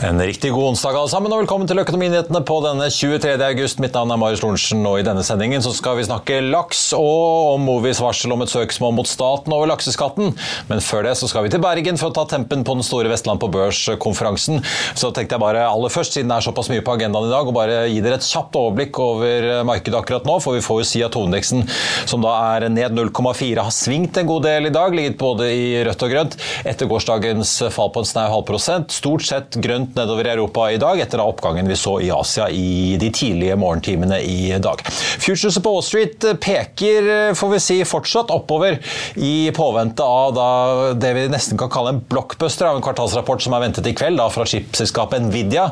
En riktig god onsdag alle sammen, og velkommen til Økonominyhetene på denne 23. august. Mitt navn er Marius Lorentzen, og i denne sendingen så skal vi snakke laks og om Movies varsel om et søksmål mot staten over lakseskatten. Men før det så skal vi til Bergen for å ta tempen på den store Vestland på børs-konferansen. Så tenkte jeg bare aller først, siden det er såpass mye på agendaen i dag, å bare gi dere et kjapt overblikk over markedet akkurat nå. For vi får jo si at hovedindeksen, som da er ned 0,4, har svingt en god del i dag. Ligget både i rødt og grønt. Etter gårsdagens fall på en snau halv. Stort sett grønt nedover i Europa i dag, etter oppgangen vi så i Asia i de tidlige morgentimene i dag. Futures på Wall Street peker får vi si, fortsatt oppover i påvente av da, det vi nesten kan kalle en blockbuster av en kvartalsrapport som er ventet i kveld da, fra chipselskapet Nvidia,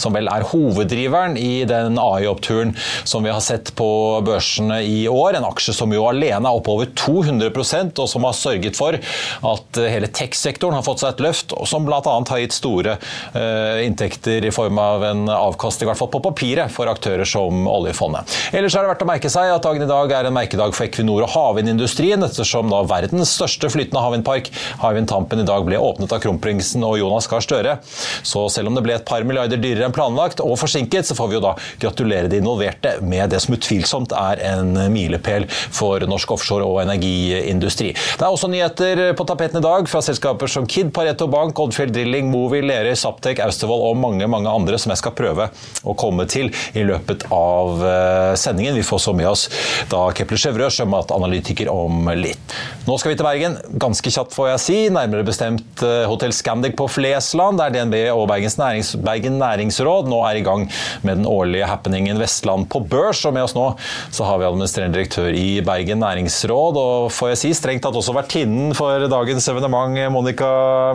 som vel er hoveddriveren i den AI-oppturen som vi har sett på børsene i år. En aksje som jo alene er oppover 200% og som har sørget for at hele tech-sektoren har fått seg et løft, og som bl.a. har gitt store uh, inntekter i form av en avkastning, i hvert fall på papiret, for aktører som oljefondet. Ellers er det verdt å merke seg at dagen i dag er en merkedag for Equinor og havvindindustrien, ettersom da verdens største flytende havvindpark, Hywind Tampen, i dag ble åpnet av kronprinsen og Jonas Gahr Støre. Så selv om det ble et par milliarder dyrere enn planlagt og forsinket, så får vi jo da gratulere de involverte med det som utvilsomt er en milepæl for norsk offshore- og energiindustri. Det er også nyheter på tapeten i dag fra selskaper som Kid, Pareto Bank, Oddfjell Drilling, Movi, Lerøy, Saptek, Austevoll og mange mange andre som jeg skal prøve å komme til i løpet av eh, sendingen. Vi får så med oss da Kepler Chevrø, sjømatanalytiker, om litt. Nå skal vi til Bergen. Ganske kjapt, får jeg si. Nærmere bestemt eh, Hotell Scandic på Flesland, der DNB og Bergens Nærings, Bergen Næringsråd nå er i gang med den årlige happeningen Vestland på børs. Og med oss nå så har vi administrerende direktør i Bergen Næringsråd, og får jeg si strengt tatt også vertinnen for dagens evenement, Monica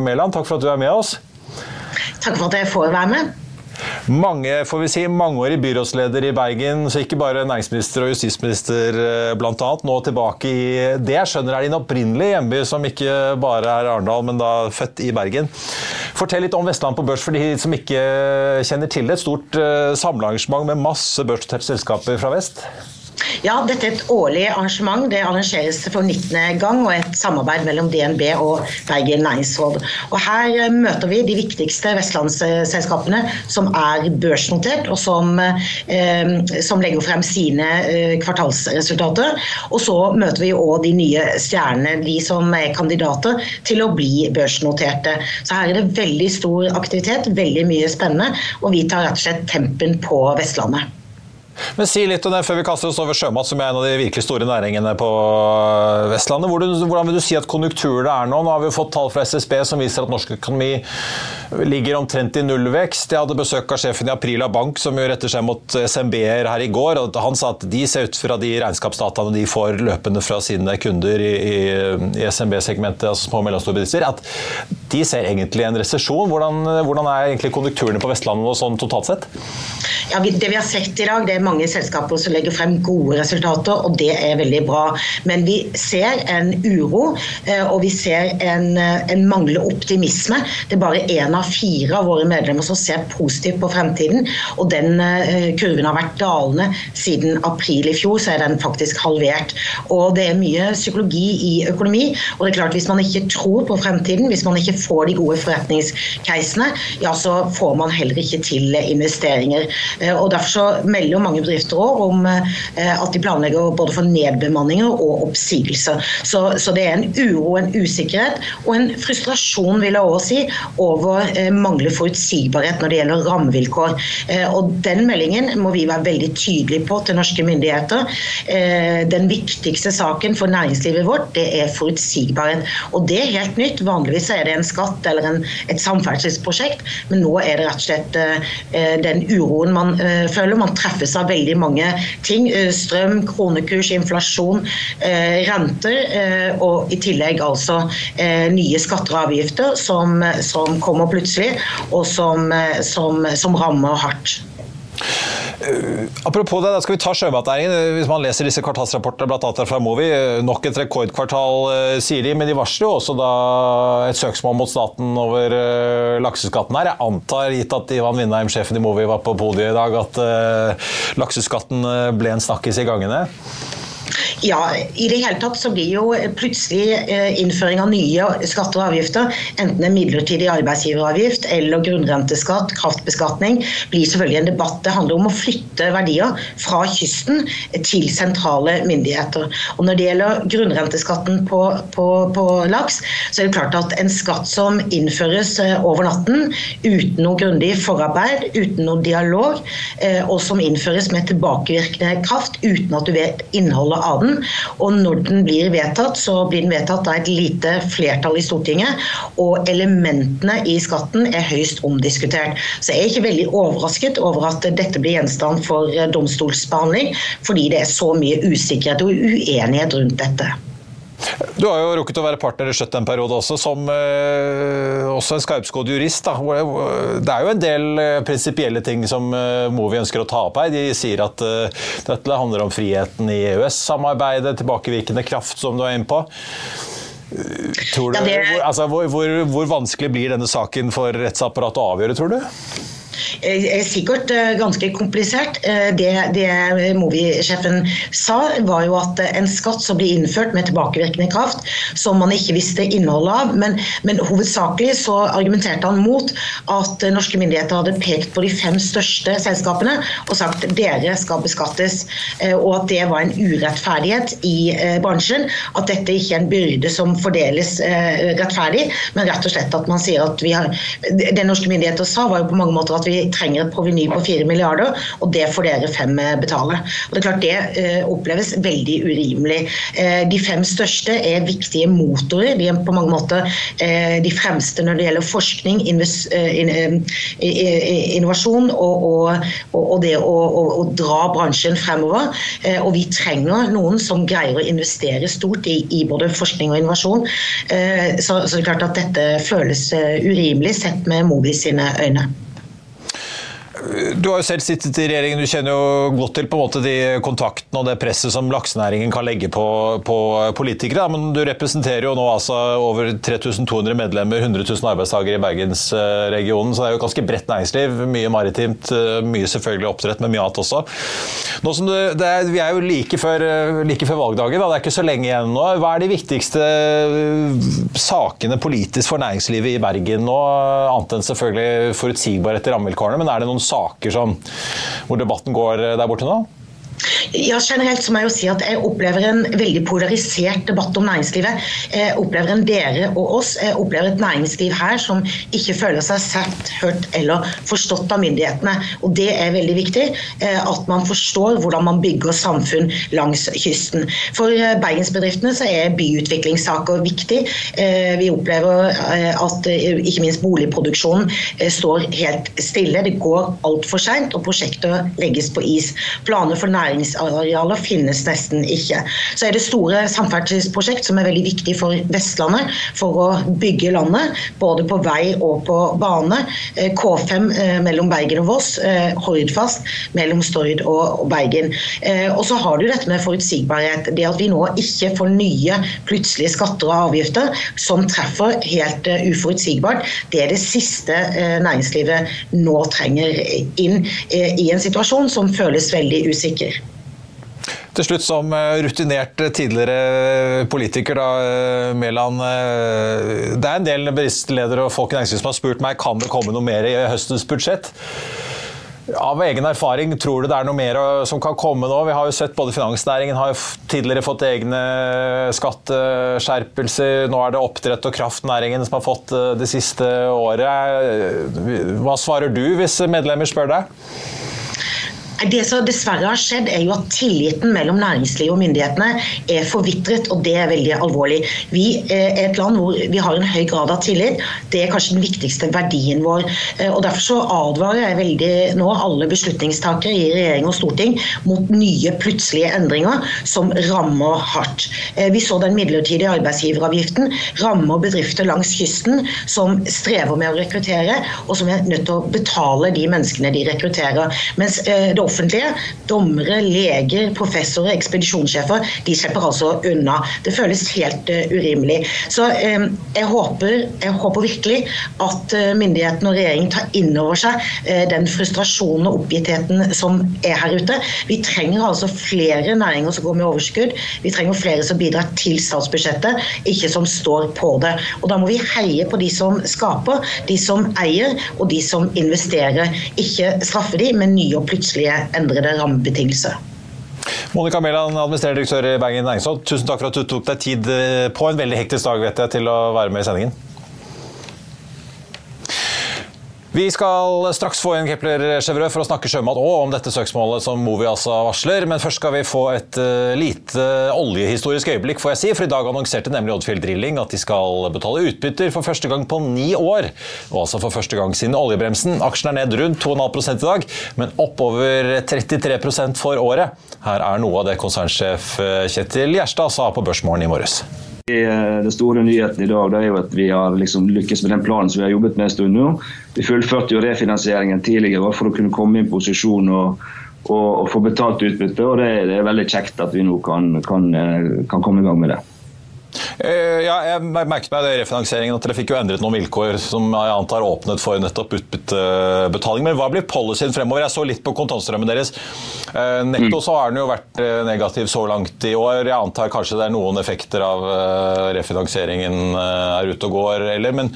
Mæland. Takk for at du er med oss. Takk for at jeg får være med. Mange, får vi si, mangeårig byrådsleder i Bergen, så ikke bare næringsminister og justisminister bl.a. Nå tilbake i det jeg skjønner er din opprinnelige hjemby, som ikke bare er Arendal, men da født i Bergen. Fortell litt om Vestland på børs for de som ikke kjenner til det. Et stort samlearrangement med masse børsnoterte selskaper fra vest. Ja, dette er et årlig arrangement. Det arrangeres for 19. gang og et samarbeid mellom DNB og Bergen Næringsråd. Og her møter vi de viktigste vestlandsselskapene som er børsnotert, og som, eh, som legger frem sine eh, kvartalsresultater. Og så møter vi òg de nye stjernene, de som er kandidater til å bli børsnoterte. Så her er det veldig stor aktivitet, veldig mye spennende, og vi tar rett og slett tempen på Vestlandet. Men Si litt om det før vi kaster oss over sjømat, som er en av de virkelig store næringene på Vestlandet. Hvordan, vil du si at konjunkturen er nå? Nå har vi fått tall fra SSB som viser at norsk økonomi ligger omtrent i nullvekst. Jeg hadde besøk av sjefen i Aprila Bank, som jo retter seg mot SMB-er her i går. og Han sa at de ser ut fra de regnskapsdataene de får løpende fra sine kunder i, i, SMB-segmentet, altså små og mellomstore bedrifter, at de ser egentlig en resesjon. Hvordan, hvordan, er egentlig konjunkturene på Vestlandet og sånn totalt sett? Ja, Det vi har sett i dag, det mange selskaper som legger frem gode resultater, og det er veldig bra. Men vi ser en uro, eh, og vi ser en, eh, en manglende optimisme. Det er bare én av fire av våre medlemmer som ser positivt på fremtiden. Og den eh, kurven har vært dalende siden april i fjor, så er den faktisk halvert. Og det er mye psykologi i økonomi. Og det er klart hvis man ikke tror på fremtiden, hvis man ikke får de gode forretningscasene, ja så får man heller ikke til investeringer. Og Derfor så melder mange bedrifter også om eh, at de planlegger både for nedbemanninger og oppsigelser. Så, så det er en uro, en usikkerhet og en frustrasjon vil jeg også si, over eh, manglende forutsigbarhet når det gjelder rammevilkår. Og Den meldingen må vi være veldig tydelige på til norske myndigheter. Den viktigste saken for næringslivet vårt det er forutsigbarhet. Og det er helt nytt. Vanligvis er det en skatt eller en, et samferdselsprosjekt, men nå er det rett og slett den uroen man føler. Man treffes av veldig mange ting. Uh, strøm, kronekurs, inflasjon, uh, renter og i tillegg altså nye skatter og avgifter som, som kommer plutselig og som, som, som rammer hardt. Apropos det, da skal vi ta sjømatnæringen. Hvis man leser disse kvartalsrapportene bl.a. fra Movi, nok et rekordkvartal, sier de. Men de varsler jo også da et søksmål mot staten over lakseskatten her. Jeg antar, gitt at Ivan Vindheim, sjefen i Movi, var på podiet i dag, at lakseskatten ble en snakkis i gangene? Ja, i det hele tatt så blir jo plutselig eh, innføring av nye skatter og avgifter, enten en midlertidig arbeidsgiveravgift eller grunnrenteskatt, kraftbeskatning, blir selvfølgelig en debatt. Det handler om å flytte verdier fra kysten til sentrale myndigheter. Og Når det gjelder grunnrenteskatten på, på, på laks, så er det klart at en skatt som innføres eh, over natten uten noe grundig forarbeid, uten noe dialog, eh, og som innføres med tilbakevirkende kraft uten at du vet innholdet av den, og når den blir vedtatt, så blir den vedtatt av et lite flertall i Stortinget. Og elementene i skatten er høyst omdiskutert. Så jeg er ikke veldig overrasket over at dette blir gjenstand for domstolsbehandling, fordi det er så mye usikkerhet og uenighet rundt dette. Du har jo rukket å være partner i Skjøtt en periode også, som eh, også en skarpskodd jurist. Da. Det er jo en del eh, prinsipielle ting som eh, Movi ønsker å ta opp her. De sier at eh, dette handler om friheten i EØS-samarbeidet, tilbakevirkende kraft, som du er inne på. Tror du, ja, det... hvor, altså, hvor, hvor, hvor vanskelig blir denne saken for rettsapparatet å avgjøre, tror du? Er sikkert eh, ganske komplisert. Eh, det, det Movi-sjefen sa, var jo at en skatt som blir innført med tilbakevirkende kraft, som man ikke visste innholdet av, men, men hovedsakelig så argumenterte han mot at norske myndigheter hadde pekt på de fem største selskapene og sagt dere skal beskattes, eh, og at det var en urettferdighet i bransjen. At dette ikke er en byrde som fordeles rettferdig, men rett og slett at man sier at vi har Det norske myndigheter sa, var jo på mange måter at vi trenger et proveny på 4 milliarder, og det får dere fem eh, betale. Og Det er klart det eh, oppleves veldig urimelig. Eh, de fem største er viktige motorer. De er på mange måter de fremste når det gjelder forskning, innovasjon og, og, og det å, å, å, dra bransjen fremover. Og vi trenger noen som greier å investere stort i, i både forskning og innovasjon. Så, så det er klart at dette føles urimelig sett med Mobis sine øyne. Du har jo selv sittet i regjeringen, du kjenner jo godt til på en måte de kontaktene og det presset som laksenæringen kan legge på, på politikere. Men du representerer jo nå altså over 3200 medlemmer, 100 000 arbeidstakere i bergensregionen. Så det er jo ganske bredt næringsliv. Mye maritimt, mye selvfølgelig oppdrett, men mye annet også. Nå som du, er, vi er jo like før, like før valgdagen, da. det er ikke så lenge igjen nå. Hva er de viktigste sakene politisk for næringslivet i Bergen nå, annet enn selvfølgelig forutsigbarhet i rammevilkårene? men er det noen saker som, hvor debatten går der borte nå? Ja, Generelt så må jeg jo si at jeg opplever en veldig polarisert debatt om næringslivet. Jeg opplever en dere og oss. Jeg opplever et næringsliv her som ikke føler seg sett, hørt eller forstått av myndighetene. Og Det er veldig viktig eh, at man forstår hvordan man bygger samfunn langs kysten. For eh, bergensbedriftene så er byutviklingssaker viktig. Eh, vi opplever at ikke minst boligproduksjonen står helt stille. Det går altfor seint, og prosjekter legges på is. Planer for næringslivet næringsarealer finnes nesten ikke. Så er det store samferdselsprosjekt som er veldig viktig for Vestlandet for å bygge landet, både på vei og på bane. Eh, K5 eh, mellom Bergen og Voss, Hordfast mellom Stord og Bergen. Og så har du dette med forutsigbarhet. Det at vi nå ikke får nye plutselige skatter og avgifter som treffer helt uforutsigbart, det er det siste næringslivet nå trenger inn i en situasjon som føles veldig usikker. Til slutt, som eh, rutinert tidligere politiker, da, eh, Mæland. Eh, det er en del bedriftsledere og folk i næringslivet som har spurt meg kan det komme noe mer i høstens budsjett. Av egen erfaring, tror du det er noe mer som kan komme nå? Vi har jo sett både Finansnæringen har tidligere fått egne skatteskjerpelser. Nå er det oppdrett og kraftnæringen som har fått det siste året. Hva svarer du hvis medlemmer spør deg? Det som dessverre har skjedd, er jo at tilliten mellom næringslivet og myndighetene er forvitret, og det er veldig alvorlig. Vi er et land hvor vi har en høy grad av tillit. Det er kanskje den viktigste verdien vår. Eh, og Derfor så advarer jeg veldig nå alle beslutningstakere i regjering og storting mot nye plutselige endringer som rammer hardt. Eh, vi så den midlertidige arbeidsgiveravgiften rammer bedrifter langs kysten som strever med å rekruttere, og som er nødt til å betale de menneskene de rekrutterer. Mens eh, offentlige. Dommere, leger, professorer, ekspedisjonssjefer. De slipper altså unna. Det føles helt uh, urimelig. Så uh, jeg, håper, jeg, håper, virkelig at uh, myndighetene og regjeringen tar inn over seg den frustrasjonen og oppgittheten som er her ute. Vi trenger altså flere næringer som går med overskudd. Vi trenger flere som bidrar til statsbudsjettet, ikke som står på det. Og Da må vi heie på de som skaper, de som eier og de som investerer. Ikke straffe de med nye og plutselige endrede rammebetingelser. Monica Mæland, administrerende direktør i Bergen Næringsråd. Tusen takk for at du tok deg tid eh, på en veldig hektisk dag vet jeg, til å være med i sendingen. Vi skal straks få inn Kepler Chevrø for å snakke sjømat og om dette søksmålet som Movi altså varsler. Men først skal vi få et uh, lite oljehistorisk øyeblikk, får jeg si. For i dag annonserte nemlig Oddfjell Drilling at de skal betale utbytter for første gang på ni år. Og altså for første gang siden oljebremsen. Aksjen er ned rundt 2,5 i dag, men oppover 33% for året. Her er noe av det konsernsjef eh, Kjetil Gjerstad sa på Børsmorgen i morges. Eh, den store nyheten i dag er jo at vi har liksom lykkes med den planen som vi har jobbet med en stund nå. Vi fullførte jo refinansieringen tidligere for å kunne komme i posisjon og, og, og få betalt utbytte. og det, det, er veldig kjekt at vi nå kan, kan, eh, kan komme i gang med det. Eh, ja, jeg merket meg det refinansieringen at dere fikk jo endret noen vilkår som jeg antar åpnet for nettopp utbyttebetaling. Men hva blir policyen fremover? Jeg så litt på kontantstrømmen deres. Eh, netto så har den jo vært eh, negativ så langt i år. Jeg antar kanskje det er noen effekter av refinansieringen er ute og går, eller? men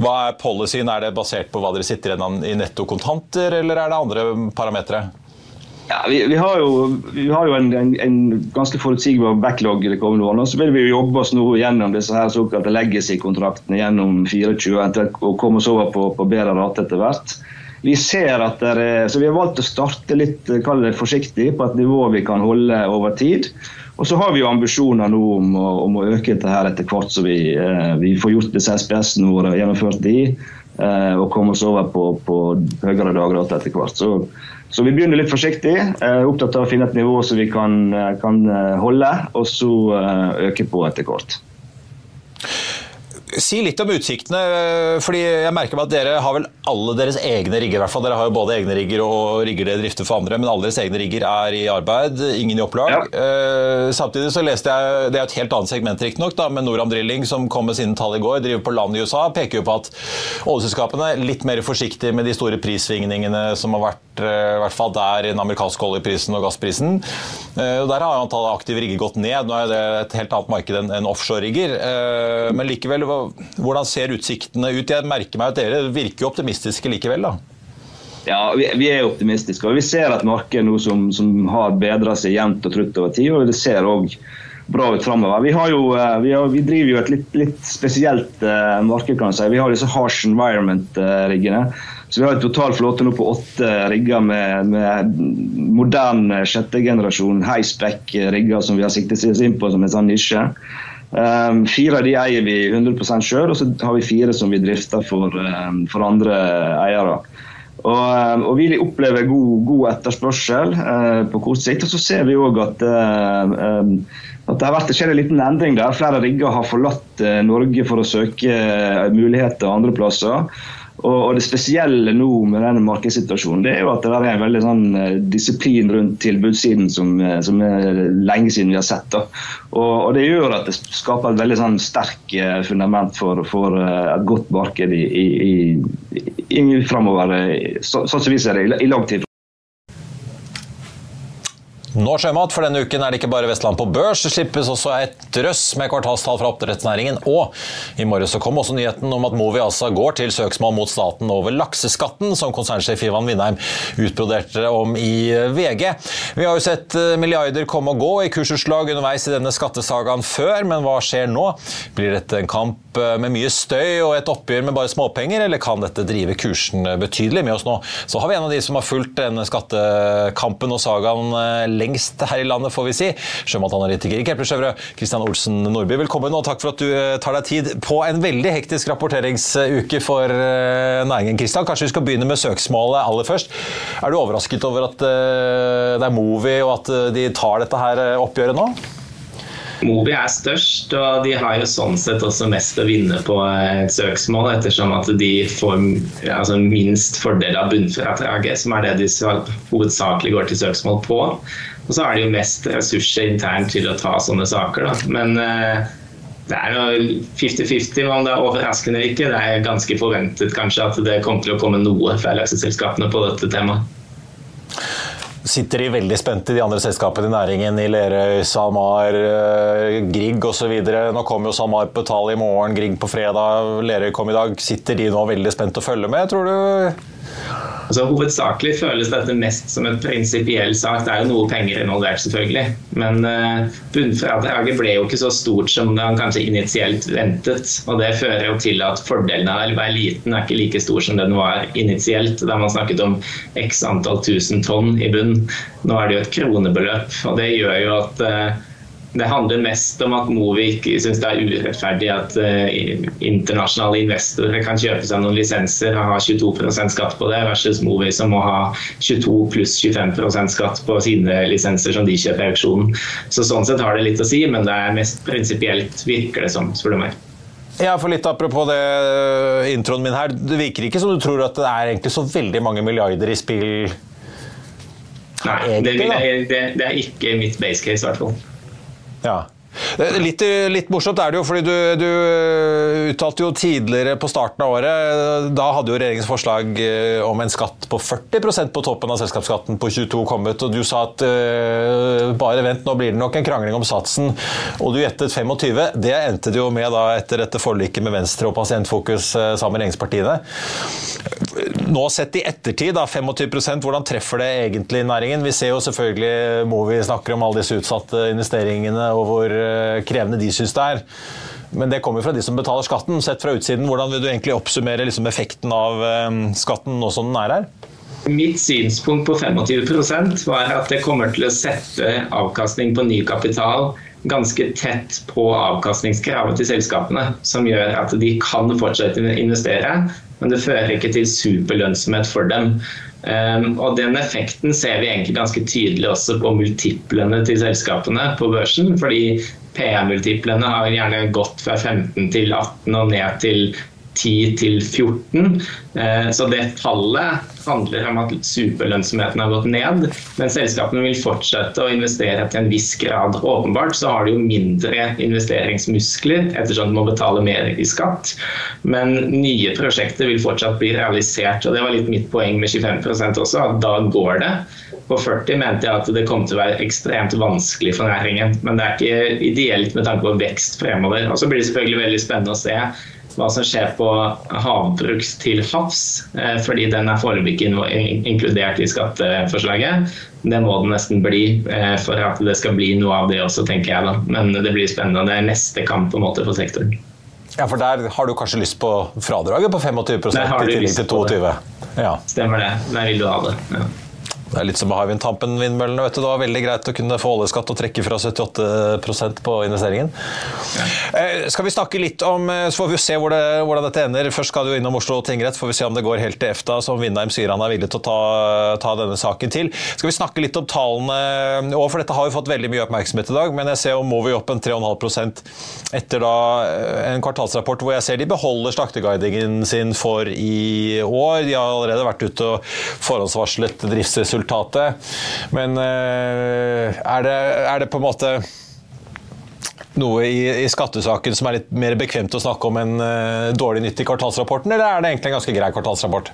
hva er policyen? Er det basert på hva dere sitter igjen i netto kontanter, eller er det andre parametere? Ja, vi, vi, har jo, vi, har jo, en, en, en ganske forutsigbar backlog det kommende årene. Så vil vi jobbe oss nå gjennom disse her såkalte legacy-kontraktene gjennom 24 og komme oss over på, på bedre rate etter hvert. Vi ser at det så vi har valgt å starte litt det forsiktig på et nivå vi kan holde over tid. Og så har vi jo ambisjoner nå om å, om å øke dette her etter hvert, så vi, eh, vi får gjort disse SPS-ene våre, gjennomført de, eh, og komme oss over på, på høyere dagrate etter hvert. Så så vi begynner litt forsiktig. Eh, opptatt av å finne et nivå som vi kan, eh, kan eh, holde, og så øke på etter hvert. Si litt om utsiktene. fordi jeg merker meg at Dere har vel alle deres egne rigger. I hvert fall. Dere har jo både egne rigger og rigger dere drifter for andre, men alle deres egne rigger er i arbeid. Ingen i opplag. Ja. Uh, samtidig så leste jeg det er et helt annet segment riktignok, med Noram Drilling som kom med sine tall i går, driver på land i USA, peker jo på at oljeselskapene er litt mer forsiktige med de store prissvingningene som har vært, uh, i hvert fall der i den amerikanske oljeprisen og gassprisen. Uh, der har antallet aktive rigger gått ned. Nå er det et helt annet marked enn offshore-rigger. men likevel hvordan ser utsiktene ut? Jeg merker meg at dere virker optimistiske likevel? da? Ja, vi, er optimistiske. og Vi ser et marked nå som, som har bedra seg jevnt og trutt over tid. og Det ser òg bra ut framover. Vi, eh, vi, vi, driver jo et litt, litt spesielt uh, marked. kan jeg si. Vi har disse harsh environment-riggene. Så Vi har en total flåte nå på åtte rigger med, med moderne sjette generasjon high spec-rigger som vi har siktet oss inn på som en sånn nisje. Um, fire av de eier vi 100% sjøl, og så har vi fire som vi drifter for, um, for andre eiere. Og, um, og, Vi opplever god, god etterspørsel uh, på kort sikt. og Så ser vi òg at, eh, at det har vært skjedd en liten endring der. Flere rigger har forlatt Norge for å søke muligheter andre plasser. Og, Det spesielle nå med denne markedssituasjonen det er jo at det er en veldig sånn eh, disiplin rundt tilbudssiden som, eh, som er lenge siden vi har sett. Og, og, Det gjør at det skaper et veldig sånn sterk eh, fundament for, for et godt marked i, i, i, i framover, så, sånn som vi ser i lang tid. Nå sjømat, for denne uken er det ikke bare Vestland på børs. Det slippes også et drøss med kvartalstall fra oppdrettsnæringen. Og i morges kom også nyheten om at Movi altså går til søksmål mot staten over lakseskatten, som konsernsjef Ivan Vindheim utbroderte om i VG. Vi har jo sett eh, milliarder komme og gå i kursutslag underveis i denne skattesagaen før, men hva skjer nå? Blir dette en kamp eh, med mye støy og et oppgjør med bare småpenger, eller kan dette drive kursen betydelig? Med oss nå så har vi en av de som har fulgt denne skattekampen og sagaen eh, lengst her i landet, får vi si. Sjømatanalytiker i Kepler-Sjøvrø, Kristian Olsen Nordby, velkommen og takk for at du eh, tar deg tid på en veldig hektisk rapporteringsuke for eh, næringen. Kristian, kanskje vi skal begynne med søksmålet aller først. Er du overrasket over at eh, det er Movi og at de tar dette her oppgjøret nå? Mobi er størst, og de har jo sånn sett også mest å vinne på et søksmål, ettersom at de får altså, minst fordel av bunnfradraget, som er det de hovedsakelig går til søksmål på. Og så er det jo mest ressurser internt til å ta sånne saker. Da. Men eh, det er jo 50-50 om det er overraskende eller ikke. Det er ganske forventet kanskje at det kommer til å komme noe fra lakseselskapene på dette temaet sitter de veldig spente, de andre selskapene i næringen, i Lerøy, SalMar, eh, Grieg osv. Nå kommer jo SalMar på tall i morgen, Grieg på fredag, Lerøy kom i dag. Sitter de nå veldig spent og følger med, tror du? Altså, hovedsakelig føles dette mest som en prinsipiell sak. Det er jo noe penger involvert, selvfølgelig. Men uh, bunnfradraget ble jo ikke så stort som man kanskje initielt ventet. Og det fører jo til at fordelen av å være liten er ikke like stor som den var initielt. Da man snakket om x antall tusen tonn i bunn. Nå er det jo et kronebeløp, og det gjør jo at uh, det handler mest om at Movi syns det er urettferdig at uh, internasjonale investorer kan kjøpe seg noen lisenser og ha 22% skatt på det, versus Movi som må ha 22 pluss 25% skatt på sine lisenser som de kjøper i auksjonen. Så Sånn sett har det litt å si, men det er mest prinsipielt, virker det som, spør du meg. Ja, for litt Apropos det, eh, introen min her. Det virker ikke som du tror at det er egentlig så veldig mange milliarder i spill? Nei, egentlig, det, det, det, er ikke mitt base case, i hvert fall. Ja. Litt, litt, morsomt er det jo, fordi du, du, uttalte jo tidligere på starten av året Da hadde jo regjeringens forslag eh, om en skatt på 40% på toppen av selskapsskatten på 22 kommet, og du sa at uh, bare vent, nå blir det nok en krangling om satsen, og du gjettet 25. Det endte det jo med da etter dette forliket med Venstre og Pasientfokus sammen med regjeringspartiene. Nå sett i ettertid, da, 25% hvordan treffer det egentlig næringen? Vi ser jo selvfølgelig Movi snakker om alle disse utsatte investeringene og hvor Eh, krevende de syns det er. Men det kommer fra de som betaler skatten. Sett fra utsiden, Hvordan vil du egentlig oppsummere liksom effekten av eh, skatten nå som den er her? Mitt synspunkt på 25% var at det kommer til å sette avkastning på ny kapital ganske tett på avkastningskravet til selskapene, som gjør at de kan fortsette å investere, men det fører ikke til superlønnsomhet for dem. Um, og Den effekten ser vi egentlig ganske tydelig også på multiplene til selskapene på børsen. fordi PE-multiplene har gjerne gått fra 15 til 18 og ned til 10 til 14. Eh, så det tallet handler om at superlønnsomheten har gått ned, men selskapene vil fortsette å investere til en viss grad. Åpenbart så har de jo mindre investeringsmuskler ettersom de må betale mer i skatt, men nye prosjekter vil fortsatt bli realisert. og Det var litt mitt poeng med 25% også, at da går det. På 40 mente jeg at det kom til å være ekstremt vanskelig for næringen, men det er ikke ideelt med tanke på vekst fremover. Og så blir det selvfølgelig veldig spennende å se hva som skjer på havbruks til havs, eh, fordi den er foreløpig ikke inkludert i skatteforslaget. Det må den nesten bli eh, for at det skal bli noe av det også, tenker jeg. da. Men det blir spennende. Det er neste kamp på en måte for sektoren. Ja, for der har du kanskje lyst på fradraget på 25 i tillegg til 22 ja. Stemmer det. Der vil du ha det. Ja. Det er litt som med Hywind-Tampen-vindmøllene. Det var veldig greit å kunne få oljeskatt og trekke fra 78% på investeringen. Eh, skal vi snakke litt om, eh, Så får vi se hvor det, hvordan dette ender. Først skal du innom Oslo tingrett, får vi se om det går helt til EFTA, som Vindheim sier han er villig til å ta, ta, denne saken til. Skal vi snakke litt om tallene òg, for dette har jo fått veldig mye oppmerksomhet i dag. Men jeg ser jo Movi opp en 3,5 etter da eh, en kvartalsrapport hvor jeg ser de beholder slakteguidingen sin for i år. De har allerede vært ute og forhåndsvarslet driftsresultatet. Men er det, er det på en måte noe i, i, skattesaken som er litt mer bekvemt å snakke om enn uh, dårlig nytt i kvartalsrapporten, eller er det egentlig en ganske grei kvartalsrapport?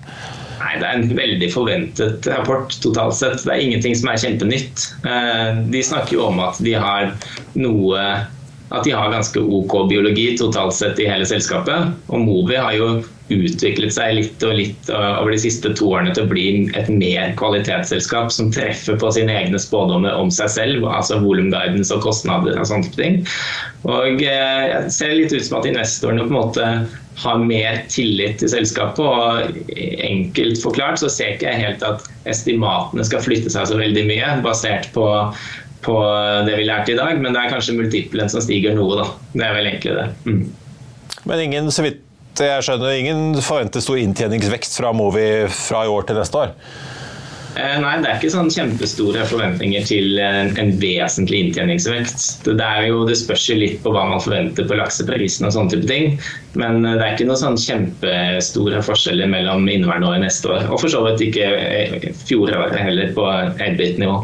Nei, Det er en veldig forventet rapport totalt sett. Det er ingenting som er kjempenytt. Uh, de snakker jo om at de har noe at de har ganske OK biologi totalt sett i hele selskapet. Og Movi har jo utviklet seg litt og litt over de siste to årene til å bli et mer kvalitetsselskap som treffer på sine egne spådommer om seg selv, altså volumguidance og kostnader og sånne ting. Og eh, jeg ser litt ut som at investorene på en måte har mer tillit til selskapet. og Enkelt forklart så ser ikke jeg helt at estimatene skal flytte seg så veldig mye, basert på på det vi lærte i dag, men det er kanskje multiplen som stiger noe, da. Det er vel egentlig det. Mm. Men ingen, så vidt jeg skjønner, ingen forventer stor inntjeningsvekst fra Movi fra i år til neste år? Eh, nei, det er ikke sånn kjempestore forventninger til en, en vesentlig inntjeningsvekst. Det, er jo, det spørs jo litt på hva man forventer på lakseprisen og sånne type ting. Men eh, det er ikke noen sånn kjempestore forskjeller mellom inneværende år og neste år. Og for så vidt ikke eh, fjoråret heller på EBIT-nivå.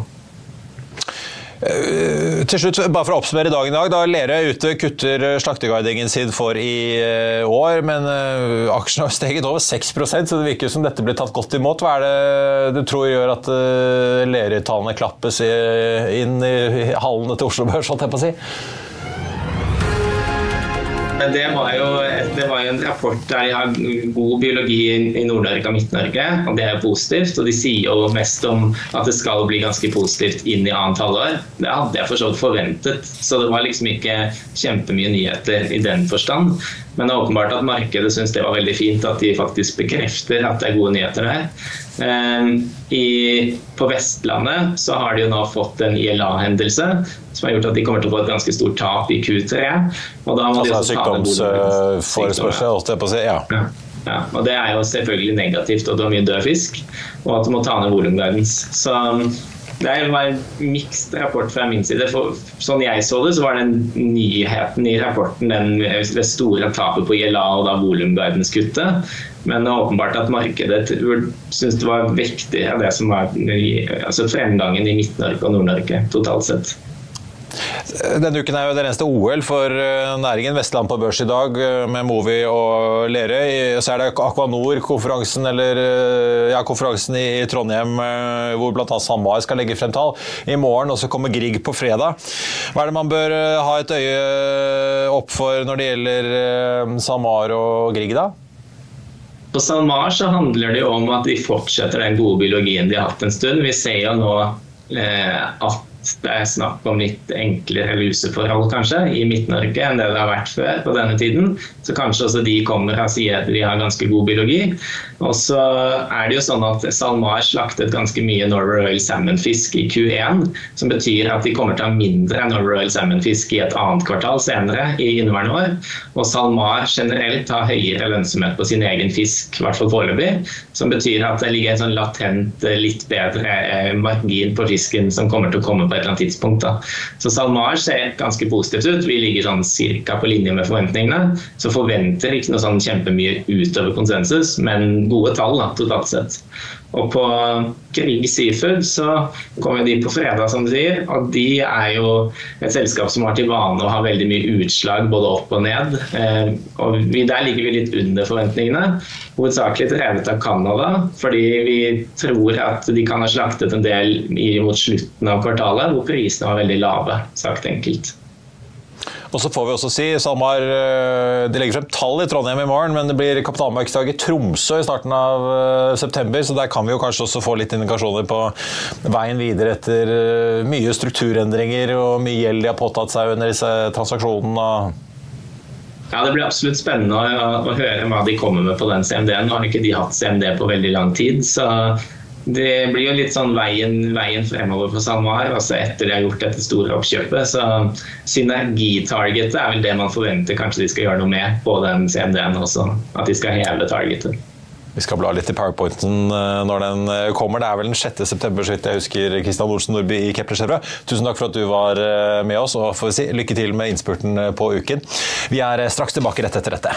Eh, til slutt, bare for å oppsummere dagen i dag. da Lerøy ute kutter slakteguidingen sin for i eh, år, men aksjene aksjen har steget over 6% så det virker som dette blir tatt godt imot. Hva er det du tror gjør at Lerøy-tallene klappes inn i hallene til Oslo Børs, holdt jeg på å si? Det var, jo, det var en rapport der de har god biologi i Nord-Norge og Midt-Norge, og det er positivt. Og de sier jo mest om at det skal bli ganske positivt inn i annet halvår. Det hadde jeg for så vidt forventet, så det var liksom ikke kjempemye nyheter i den forstand. Men det er åpenbart at markedet syns det var veldig fint at de faktisk bekrefter at det er gode nyheter der. Ehm, I, på Vestlandet så har de jo nå fått en ILA-hendelse som har gjort at de kommer til å få et ganske stort tap i Q3. Og da må altså, de også sykdomsforespørsel, holdt jeg på å si. Ja. ja. Ja, og Det er jo selvfølgelig negativt, og du har mye død fisk. Og at du må ta ned volumguidance. Så det var en mikst rapport fra min side. For, sånn jeg så det, så var den nyheten i rapporten den, det store tapet på ILA og da volumguidance-kuttet. Men åpenbart at markedet syntes det var viktig av det som var altså fremgangen i Midt-Norge og Nord-Norge totalt sett. Denne uken er jo det eneste OL for eh, næringen. Vestland på børs i dag eh, med Movi og Lerøy. Så er det Aquanor-konferansen eller eh, ja, konferansen i Trondheim hvor bl.a. SalMar skal legge frem tall i morgen. Og så kommer Grieg på fredag. Hva er det man bør ha et øye opp for når det gjelder SalMar og Grieg, da? På SalMar så handler det om at de fortsetter den gode biologien de har hatt en stund. Vi ser jo nå at det er snakk om litt enklere luseforhold kanskje i Midt-Norge enn det det har vært før på denne tiden. Så kanskje også de kommer og sier at de har ganske god biologi. Og så er det jo sånn at SalMar slaktet ganske mye Norway Royal Salmon-fisk i Q1, som betyr at de kommer til å ha mindre Norway Royal Salmon-fisk i et annet kvartal senere i inneværende år. Og SalMar generelt har høyere lønnsomhet på sin egen fisk, i hvert fall foreløpig, som betyr at det ligger en sånn latent, litt bedre eh, margin på fisken som kommer til å komme på på et eller annet tidspunkt. Da. Så SalMar ser ganske positivt ut. Vi ligger sånn cirka på linje med forventningene. Så forventer ikke noe sånn kjempemye utover konsensus, men gode tall da, totalt sett. Og på Grieg Seafood så kommer de på fredag, som du sier. Og de er jo et selskap som har til vane å ha veldig mye utslag både opp og ned. Eh, og vi, der ligger vi litt under forventningene. Hovedsakelig drevet av Canada, fordi vi tror at de kan ha slaktet en del mot slutten av kvartalet, hvor prisene var veldig lave, sagt enkelt. Og så får vi også si, SalMar eh, de legger frem tall i Trondheim i morgen, men det blir kapitalmarkedsdag i Tromsø i starten av eh, september, så der kan vi jo kanskje også få litt indikasjoner på veien videre etter eh, mye strukturendringer og mye gjeld de har påtatt seg under disse transaksjonene. Ja, Det blir absolutt spennende å, å, høre hva de kommer med på den CMD-en. Nå har ikke de hatt CMD på veldig lang tid. så det blir jo litt sånn veien, veien fremover for SalMar, altså etter de har gjort dette store oppkjøpet. Så synergitargetet er vel det man forventer kanskje de skal gjøre noe med på den CMD-en også. At de skal heve targetet. Vi skal bla litt i powerpointen eh, når den eh, kommer. Det er vel den 6. september, så jeg husker, Kristian Olsen Nordby i Kepler Skjerve. Tusen takk for at du var eh, med oss, og si, lykke til med innspurten på uken. Vi er straks tilbake rett etter dette.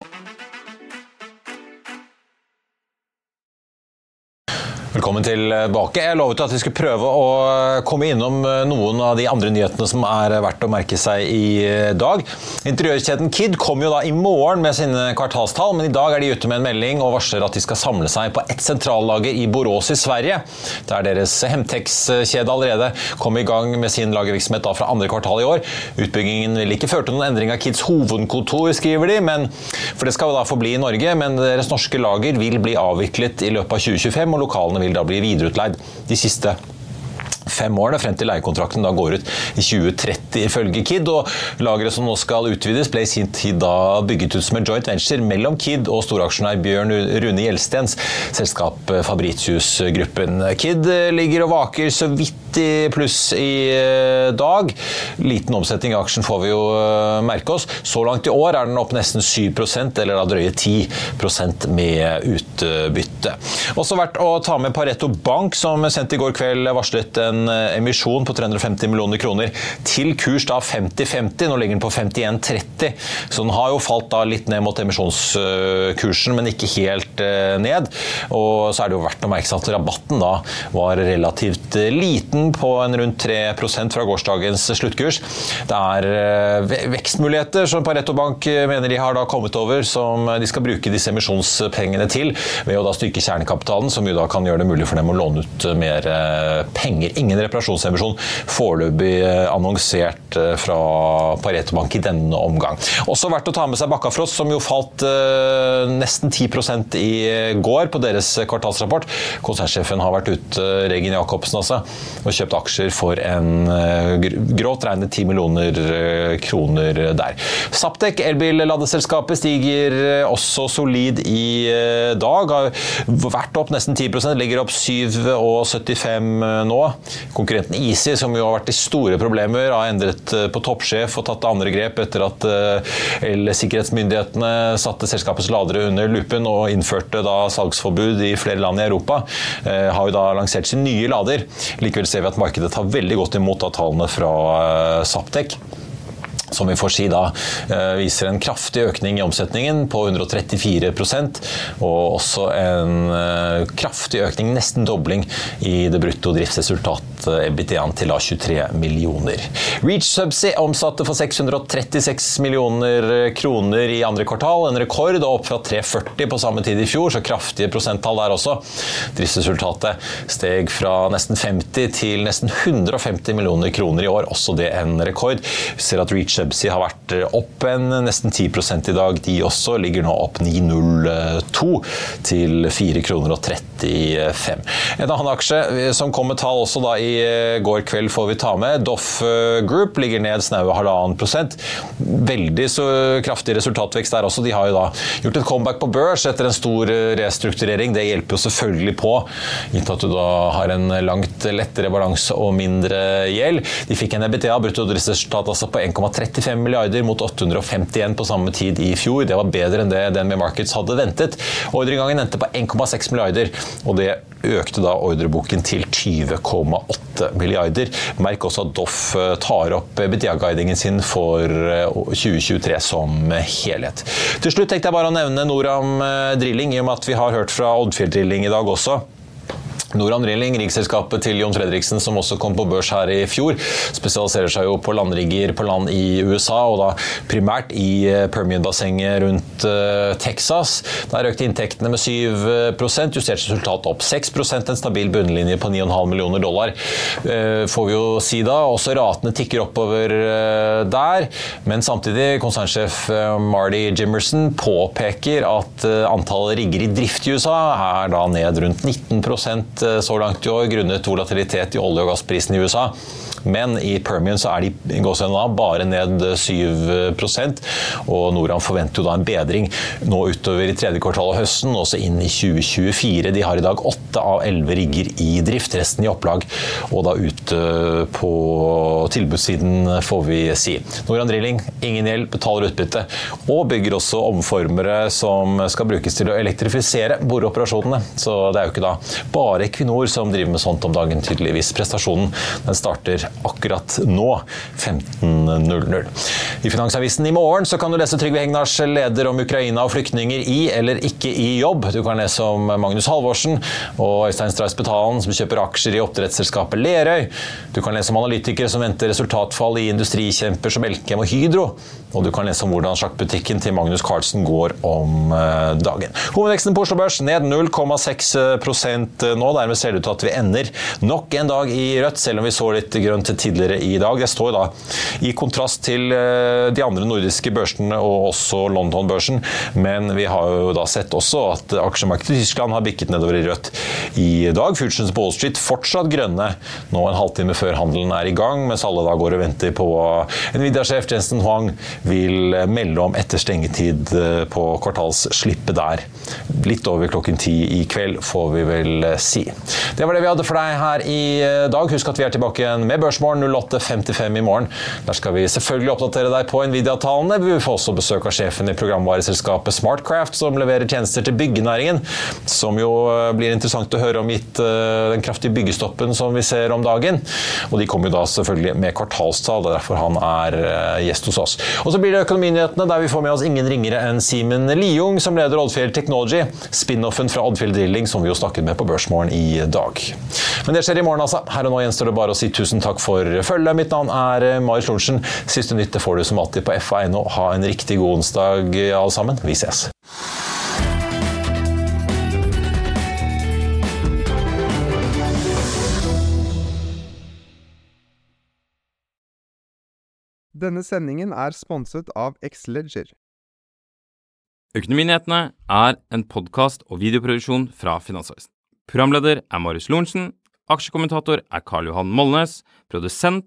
Thank you. Velkommen tilbake. Jeg lovet at vi skulle prøve å komme innom noen av de andre nyhetene som er verdt å merke seg i dag. Interiørkjeden Kid kommer jo da i morgen med sine kvartalstall, men i dag er de ute med en melding og varsler at de skal samle seg på ett sentrallager i Borås i Sverige, der deres Hemtex-kjede allerede kom i gang med sin lagervirksomhet da fra andre kvartal i år. Utbyggingen vil ikke føre til noen endring av Kids hovedkontor, skriver de, men, for det skal jo da forbli i Norge, men deres norske lager vil bli avviklet i løpet av 2025, og lokalene vil da bli videreutleid de siste fem årene, frem til leiekontrakten da går ut i 2030, ifølge KID. og Lageret som nå skal utvides, ble i sin tid da bygget ut som en joint venture mellom KID og storaksjonær Bjørn Rune Gjelstens selskap eh, Fabritius-gruppen. KID eh, ligger og vaker så vidt i pluss i eh, dag. Liten omsetning i aksjen får vi jo merke oss. Så langt i år er den opp nesten 7% eller da drøye 10% med utbytte. Også verdt å ta med Pareto Bank, som sendt i går kveld varslet en en eh, emisjon på 350 millioner kroner til kurs da 50-50. Nå ligger den på 51-30, så den har jo falt da litt ned mot emisjonskursen, men ikke helt eh, ned. Og så er det jo verdt å merke seg at rabatten da var relativt eh, liten, på en rundt 3% fra gårsdagens sluttkurs. Det er vekstmuligheter som Pareto Bank mener de har da kommet over, som de skal bruke disse emisjonspengene til, ved å da styrke kjernekapitalen, som jo da kan gjøre det mulig for dem å låne ut mer penger. Ingen ingen reparasjonsemisjon foreløpig eh, annonsert eh, fra Pareto Bank i denne omgang. Også verdt å ta med seg Bakkafrost, som jo falt eh, nesten 10 i går på deres kvartalsrapport. Konsernsjefen har vært ute, Regin Jacobsen altså, og kjøpt aksjer for en gråt regnet 10 millioner kroner der. Saptek, elbilladeselskapet, stiger også solid i dag. Har vært opp nesten 10% ligger opp 7,75 nå. Konkurrenten Easy, som jo har vært i store problemer, har endret eh, på toppsjef og tatt andre grep etter at eh, el-sikkerhetsmyndighetene satte selskapets ladere under lupen og innførte da salgsforbud i flere land i Europa. Eh, har jo da lansert sin nye lader. Likevel ser vi at markedet tar veldig godt imot av tallene fra Saptek som vi får si da eh, viser en kraftig økning i omsetningen på 134% og også en eh, kraftig økning, nesten dobling, i det brutto driftsresultatet EBITDA-en til 23 millioner. Reach Subsea omsatte for 636 millioner kroner i andre kvartal, en rekord, og opp fra 340 på samme tid i fjor, så kraftige prosenttall der også. Driftsresultatet steg fra nesten 50 til nesten 150 millioner kroner i år, også det en rekord. Vi ser at Reach Subsea har vært opp en nesten 10 i dag. De også ligger nå opp 9,02 til 4 kroner og 35. En annen aksje som kom med tall også da i går kveld, får vi ta med. Doff Group ligger ned snaue halvannen prosent. Veldig så kraftig resultatvekst der også. De har jo da gjort et comeback på børs etter en stor restrukturering. Det hjelper jo selvfølgelig på, gitt at du da har en langt lettere balanse og mindre gjeld. De fikk en EBTA, bruttodriftsresultat altså på 1,35 milliarder mot 851 på samme tid i fjor. Det var bedre enn det den med Markets hadde ventet. Ordreinngangen endte på 1,6 milliarder, og det økte da ordreboken til 20,8 milliarder. Merk også at Doff tar opp EBITDA-guidingen sin for 2023 som helhet. Til slutt tenkte jeg bare å nevne Noram Drilling, i og med at vi har hørt fra Oddfjell Drilling i dag også. Noram Drilling, riggselskapet til Jon Fredriksen som også kom på børs her i fjor, spesialiserer seg jo på landrigger på land i USA, og da primært i Permian-bassenget rundt Texas. Der økte inntektene med 7% justert resultat opp 6% en stabil bunnlinje på 9,5 millioner dollar, får vi jo si da. Også ratene tikker oppover der, men samtidig konsernsjef Marty Jimmerson påpeker at antallet rigger i drift i USA er da ned rundt 19 så langt i år grunnet volatilitet i olje- og gassprisen i USA. Men i Permian så er de bare ned 7% og Noram forventer jo da en bedring nå utover i tredje kvartal av høsten, også inn i 2024. De har i dag åtte av elleve rigger i drift, resten i opplag, og da ute på tilbudssiden, får vi si. Noram Drilling, ingen gjeld, betaler utbytte, og bygger også omformere som skal brukes til å elektrifisere boreoperasjonene. Så det er jo ikke da bare Equinor som driver med sånt om dagen, tydeligvis. Prestasjonen den starter akkurat nå, 15.00. I Finansavisen i morgen så kan du lese Trygve Hegnars leder om Ukraina og flyktninger i eller ikke i jobb. Du kan lese om Magnus Halvorsen og Øystein Strauss Betalen som kjøper aksjer i oppdrettsselskapet Lerøy. Du kan lese om analytikere som venter resultatfall i industrikjemper som Elkem og Hydro. Og du kan lese om hvordan sjakkbutikken til Magnus Carlsen går om dagen. Hovedveksten på Oslo Børs ned 0,6 nå. Dermed ser det ut til at vi ender nok en dag i rødt, selv om vi så litt grønt tidligere i dag. Det står da i kontrast til de andre nordiske børsene og også London-børsen, men vi har jo da sett også at aksjemarkedet i Tyskland har bikket nedover i rødt i dag. Futures på Wall Street fortsatt grønne nå en halvtime før handelen er i gang, mens alle da går og venter på Nvidia-sjef Jensen Huang vil melde om etter stengetid på kvartalsslippet der. Litt over klokken ti i kveld, får vi vel si. Det var det vi hadde for deg her i dag. Husk at vi er tilbake igjen med Børsmorgen 08.55 i morgen. Der skal vi selvfølgelig oppdatere deg på Nvidia-talene. Vi får også besøk av sjefen i programvareselskapet Smartcraft, som leverer tjenester til byggenæringen. Som jo blir interessant å høre om gitt den kraftige byggestoppen som vi ser om dagen. Og de kommer jo da selvfølgelig med kvartalstall, det er derfor han er gjest hos oss. Og så blir det Økonominyhetene, der vi får med oss ingen ringere enn Simen Liung, som leder Oddfjell Technology, spin-offen fra Oddfjell Drilling, som vi jo snakket med på Børsmorgen i dag. Men det skjer i morgen, altså. Her og nå gjenstår det bare å si tusen takk for følget. Mitt navn er Marius Lorentzen. Siste nytt får du som alltid på FA.no. Ha en riktig god onsdag, alle sammen. Vi ses. Denne sendingen er sponset av Xleger. Økonominyhetene er en podkast og videoproduksjon fra Finansavisen. Programleder er Marius Lorentzen. Aksjekommentator er Karl Johan Molnes. Produsent